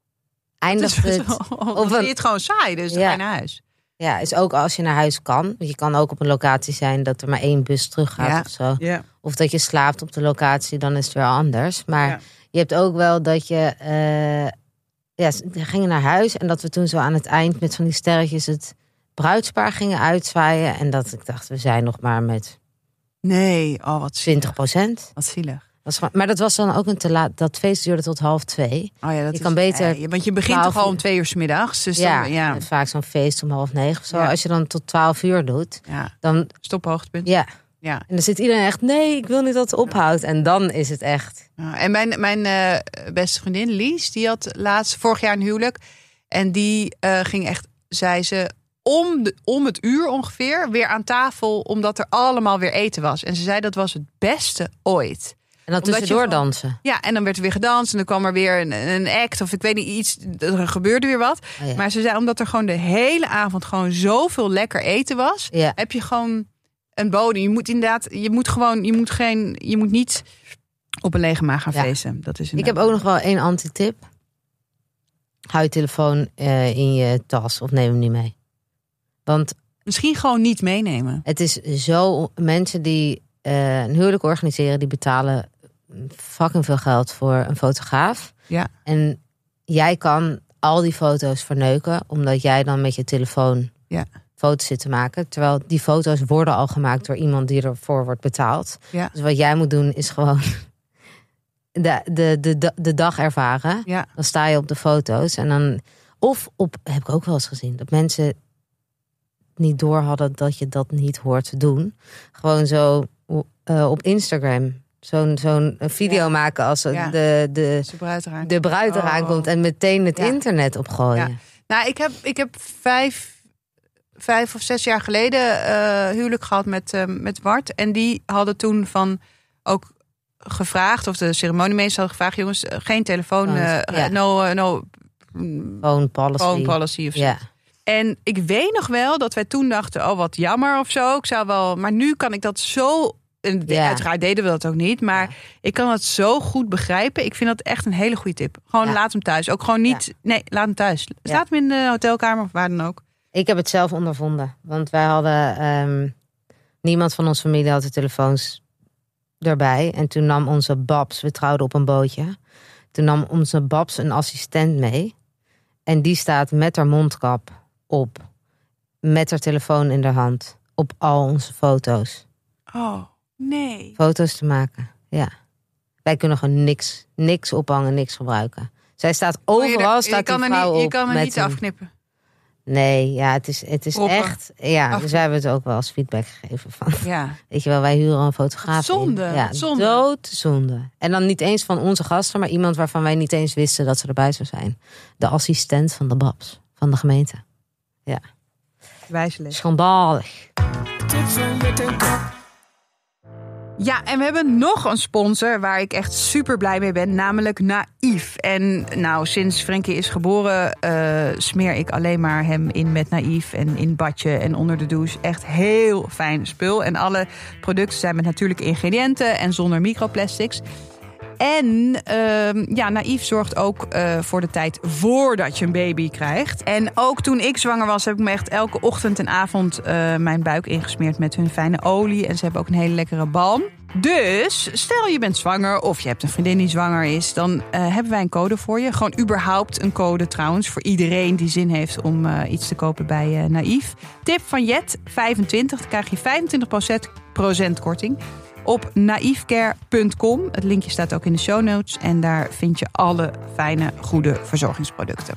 eindigt het. een- vind je het gewoon saai, dus dan ga je naar huis. Ja, is ook als je naar huis kan. Want je kan ook op een locatie zijn dat er maar één bus terug gaat Ja. of zo. Ja. Of dat je slaapt op de locatie, dan is het weer anders. Maar Ja. je hebt ook wel dat je... eh, ja, ze gingen naar huis en dat we toen zo aan het eind met van die sterretjes het bruidspaar gingen uitzwaaien. En dat ik dacht, we zijn nog maar met Nee, oh wat 20 zielig. procent. Wat zielig. Maar dat was dan ook een te laat. Dat feest duurde tot half twee. Oh ja, dat Je is, kan beter want je begint 12 toch al om twee uur 's middags. Dus ja, dan, ja, en vaak zo'n feest om half negen of zo. Ja. Als je dan tot twaalf uur doet, ja, dan stophoogtepunt. ja. Ja. En dan zit iedereen echt, nee, ik wil niet dat het ophoudt. En dan is het echt. En mijn, mijn eh, beste vriendin Lies, die had laatst vorig jaar een huwelijk. En die eh, ging echt, zei ze, om, de, om het uur ongeveer weer aan tafel. Omdat er allemaal weer eten was. En ze zei dat was het beste ooit. En je tussendoor gewoon- dansen. Ja, en dan werd er weer gedanst. En dan kwam er weer een, een act. Of ik weet niet, iets. Er gebeurde weer wat. Oh ja. Maar ze zei, omdat er gewoon de hele avond gewoon zoveel lekker eten was. Ja. Heb je gewoon een bodem. Je moet inderdaad, je moet gewoon, je moet geen, je moet niet op een lege maag gaan Ja. feesten. Dat is Ik heb ook nog wel één antitip. Hou je telefoon eh, in je tas of neem hem niet mee. Want Misschien gewoon niet meenemen. het is zo... Mensen die eh, een huwelijk organiseren... die betalen fucking veel geld voor een fotograaf. Ja. En jij kan al die foto's verneuken... omdat jij dan met je telefoon Ja. foto's zit te maken. Terwijl die foto's worden al gemaakt door iemand die ervoor wordt betaald. Ja. Dus wat jij moet doen is gewoon de, de, de, de, dag ervaren. Ja. Dan sta je op de foto's en dan. Of op, heb ik ook wel eens gezien, dat mensen niet door hadden dat je dat niet hoort te doen. Gewoon zo eh, op Instagram. Zo'n zo'n video Ja. maken als Ja. de, de, de bruid eraan de bruid Oh. komt en meteen het Ja. internet opgooien. Ja. Nou, ik heb, ik heb vijf, vijf of zes jaar geleden eh, huwelijk gehad met, eh, met Bart. En die hadden toen van ook gevraagd, of de ceremoniemeester had gevraagd, jongens, eh, geen telefoon, Ja. no, no mm, Phone policy. phone policy of zo. En ik weet nog wel dat wij toen dachten, oh wat jammer of zo. Ik zou wel, maar nu kan ik dat zo. En Ja. uiteraard deden we dat ook niet, maar ik kan het zo goed begrijpen. Ik vind dat echt een hele goede tip. Gewoon Ja. laat hem thuis. Ook gewoon niet. Nee, laat hem thuis. Ja. Laat hem in de hotelkamer of waar dan ook. Ik heb het zelf ondervonden. Want wij hadden. ehm, niemand van onze familie had de telefoons erbij. En toen nam onze Babs, we trouwden op een bootje. Toen nam onze Babs een assistent mee. En die staat met haar mondkap op. Met haar telefoon in de hand. Op al onze foto's. Oh nee. Foto's te maken. Ja. Wij kunnen gewoon niks, niks ophangen, niks gebruiken. Zij staat overal, je, staat kan die vrouw niet, je kan er met niet een- afknippen. Nee, ja, het is, het is Proppen. echt. Ja, dus wij hebben het ook wel als feedback gegeven van. Ja. Weet je wel, wij huren een fotograaf. Zonde, in. Ja, zonde. doodzonde. En dan niet eens van onze gasten, maar iemand waarvan wij niet eens wisten dat ze erbij zou zijn. De assistent van de Babs, van de gemeente. Wijselijk. Schandalig. Ja, en we hebben nog een sponsor waar ik echt super blij mee ben, namelijk Naïef. En nou, sinds Frenkie is geboren, eh, smeer ik alleen maar hem in met Naïef en in badje en onder de douche. Echt heel fijn spul. En alle producten zijn met natuurlijke ingrediënten en zonder microplastics. En ehm, ja, Naïef zorgt ook eh, voor de tijd voordat je een baby krijgt. En ook toen ik zwanger was, heb ik me echt elke ochtend en avond eh, mijn buik ingesmeerd met hun fijne olie. En ze hebben ook een hele lekkere balm. Dus stel je bent zwanger of je hebt een vriendin die zwanger is, dan eh, hebben wij een code voor je. Gewoon überhaupt een code trouwens voor iedereen die zin heeft om iets te kopen bij eh Naïef. Tip van Jet 25, dan krijg je 25% korting op naïefcare.com. Het linkje staat ook in de show notes. En daar vind je alle fijne, goede verzorgingsproducten.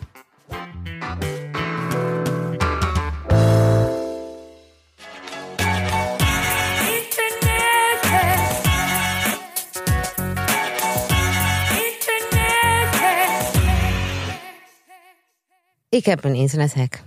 Ik heb een internethack.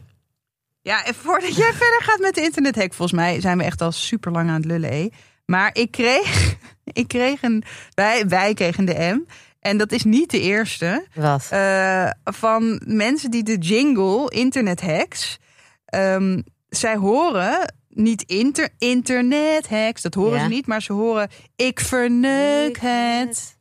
Ja, en voordat jij verder gaat met de internethack, volgens mij zijn we echt al super lang aan het lullen. hé. Maar ik kreeg, ik kreeg een, wij, wij kregen de M. En dat is niet de eerste. Wat? eh, van mensen die de jingle internethacks. ehm zij horen niet inter, internethacks, dat horen Ja. ze niet, maar ze horen ik verneuk het.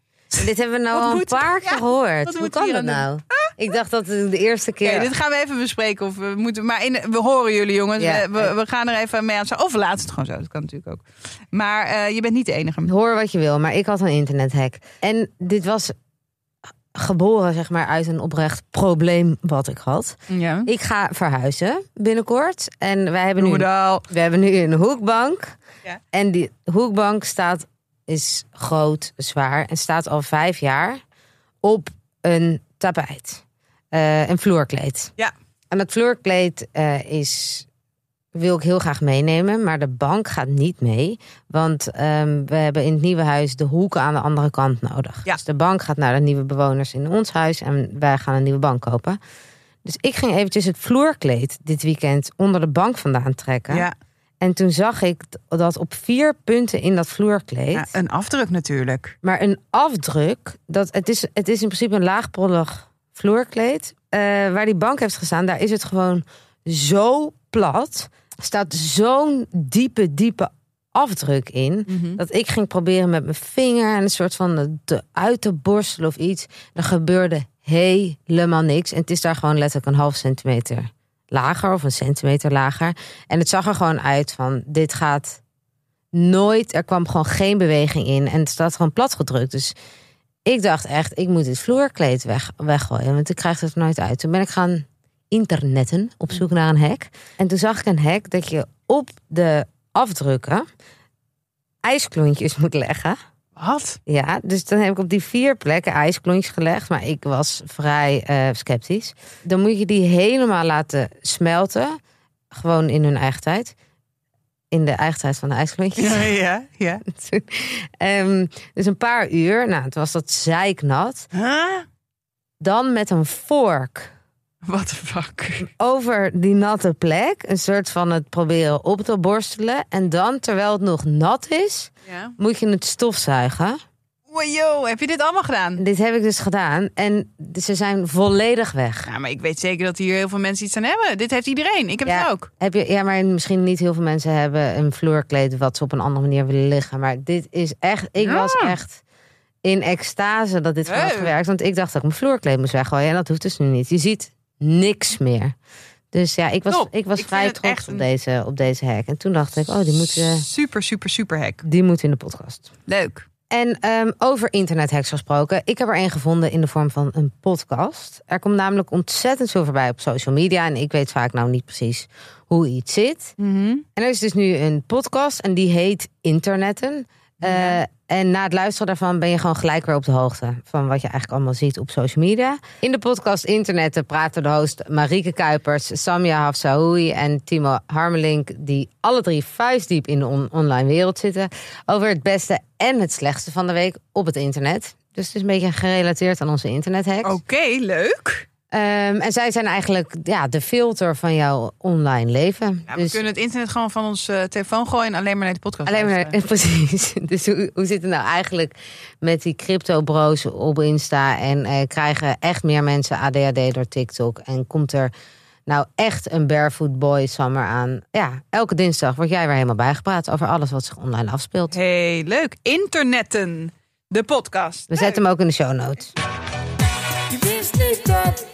Dit hebben we nou Wat al een paar ja, keer gehoord. wat Hoe kan dat nou? Ik dacht dat het de eerste keer... Oké, dit gaan we even bespreken. Of we, moeten, maar in, we horen jullie jongens. Ja. We, we, we gaan er even mee aan. Of we laten het gewoon zo. Dat kan natuurlijk ook. Maar eh, je bent niet de enige. Hoor wat je wil, maar ik had een internethack. En dit was geboren zeg maar uit een oprecht probleem wat ik had. Ja. Ik ga verhuizen binnenkort. En wij hebben nu, we hebben nu een hoekbank. Ja. En die hoekbank staat, is groot, zwaar. En staat al vijf jaar op een tapijt. Eh, een vloerkleed. Ja. En dat vloerkleed eh, is, wil ik heel graag meenemen. Maar de bank gaat niet mee. Want ehm, we hebben in het nieuwe huis de hoeken aan de andere kant nodig. Ja. Dus de bank gaat naar de nieuwe bewoners in ons huis. En wij gaan een nieuwe bank kopen. Dus ik ging eventjes het vloerkleed dit weekend onder de bank vandaan trekken. Ja. En toen zag ik dat op vier punten in dat vloerkleed... ja, een afdruk natuurlijk. maar een afdruk... Dat, het, is, het is in principe een laagpollig vloerkleed. Eh, waar die bank heeft gestaan, daar is het gewoon zo plat. Staat zo'n diepe, diepe afdruk in... dat ik ging proberen met mijn vinger... en een soort van te, uit te borstelen of iets. Er gebeurde helemaal niks. En het is daar gewoon letterlijk een half centimeter lager... of een centimeter lager. En het zag er gewoon uit van... dit gaat nooit... er kwam gewoon geen beweging in. En het staat gewoon plat gedrukt. Dus ik dacht echt, ik moet dit vloerkleed weg, weggooien. Want ik krijg het er nooit uit. Toen ben ik gaan internetten op zoek naar een hek. En toen zag ik een hek dat je op de afdrukken ijsklontjes moet leggen. Wat? Ja, dus dan heb ik op die vier plekken ijsklontjes gelegd. Maar ik was vrij eh, sceptisch. Dan moet je die helemaal laten smelten. Gewoon in hun eigen tijd. In de eigen tijd van de ijsklontjes. Ja, ja, ja. Ehm, dus een paar uur. Nou, het was dat zeiknat. Huh? Dan met een vork What the fuck? over die natte plek. Een soort van het proberen op te borstelen. En dan, terwijl het nog nat is, Ja. moet je het stofzuigen. Wow, heb je dit allemaal gedaan? Dit heb ik dus gedaan. En ze zijn volledig weg. Ja, maar ik weet zeker dat hier heel veel mensen iets aan hebben. Dit heeft iedereen. Ik heb Ja. het ook. Heb je, ja, maar misschien niet heel veel mensen hebben een vloerkleed wat ze op een andere manier willen liggen. Maar dit is echt, ik Ja. was echt in extase dat dit gewoon had gewerkt. Want ik dacht dat ik mijn vloerkleed moest weggooien. En dat hoeft dus nu niet. Je ziet niks meer. Dus ja, ik was, Top. ik was Ik vrij trots echt op een- deze, op deze hack. En toen dacht ik, oh, die moet, Super, super, super hack. die moet in de podcast. Leuk. En ehm, over internethacks gesproken. Ik heb er een gevonden in de vorm van een podcast. Er komt namelijk ontzettend veel voorbij op social media. En ik weet vaak nou niet precies hoe iets zit. En er is dus nu een podcast en die heet Internetten. Eh, en na het luisteren daarvan ben je gewoon gelijk weer op de hoogte van wat je eigenlijk allemaal ziet op social media. In de podcast Internetten praten de host Marieke Kuipers, Samia Hafsaoui en Timo Harmelink, die alle drie vuistdiep in de on- online wereld zitten, over het beste en het slechtste van de week op het internet. Dus het is een beetje gerelateerd aan onze internethacks. Oké, leuk. Ehm, en zij zijn eigenlijk ja, de filter van jouw online leven. Ja, we dus kunnen het internet gewoon van ons eh, telefoon gooien en alleen maar naar de podcast alleen maar, luisteren. precies. Dus hoe, hoe zit het nou eigenlijk met die crypto-bro's op Insta? En eh, krijgen echt meer mensen ADHD door TikTok? En komt er nou echt een barefoot boy summer aan? Ja, elke dinsdag word jij weer helemaal bijgepraat over alles wat zich online afspeelt. Hey, leuk. Internetten. De podcast. We zetten hem ook in de show notes. Je wist niet dat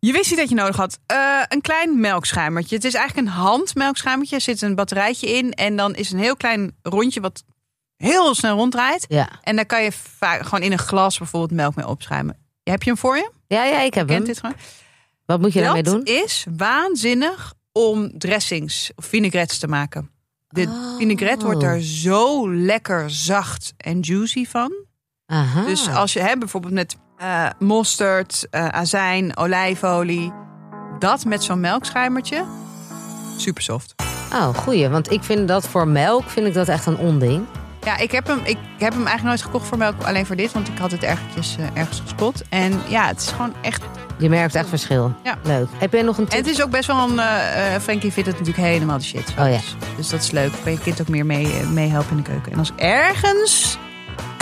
je het wist niet dat je nodig had. Eh, een klein melkschuimertje. Het is eigenlijk een handmelkschuimertje. Er zit een batterijtje in. En dan is een heel klein rondje wat heel snel ronddraait. Ja, En daar kan je vaak gewoon in een glas bijvoorbeeld melk mee opschuimen. Heb je hem voor je? ja, ja ik heb Kent hem. dit gewoon? Wat moet je daarmee Dat doen? is waanzinnig om dressings of vinaigrettes te maken. De Oh. vinaigrette wordt er zo lekker zacht en juicy van. Aha. Dus als je hebt bijvoorbeeld met eh mosterd, eh, azijn, olijfolie, dat met zo'n melkschuimertje, super soft. Oh, goeie. Want ik vind dat voor melk vind ik dat echt een onding. Ja, ik heb, hem, ik heb hem eigenlijk nooit gekocht voor melk, alleen voor dit, want ik had het ergens, eh, ergens gespot. En ja, het is gewoon echt. Je merkt echt verschil. Ja. Leuk. Heb je nog een En tip? het is ook best wel een. Frankie vindt het natuurlijk helemaal de shit. Oh ja. Dus, dus dat is leuk. Kan je kind ook meer mee, eh, meehelpen in de keuken. En als ergens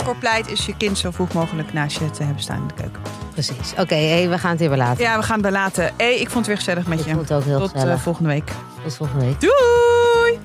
voor pleit, is je kind zo vroeg mogelijk naast je te hebben staan in de keuken. Precies. Oké, hey, we gaan het hier weer laten. Ja, we gaan het bij laten. Hey, ik vond het weer gezellig met Ik je. vond het ook heel Tot eh, gezellig. volgende week. Tot volgende week. Doei!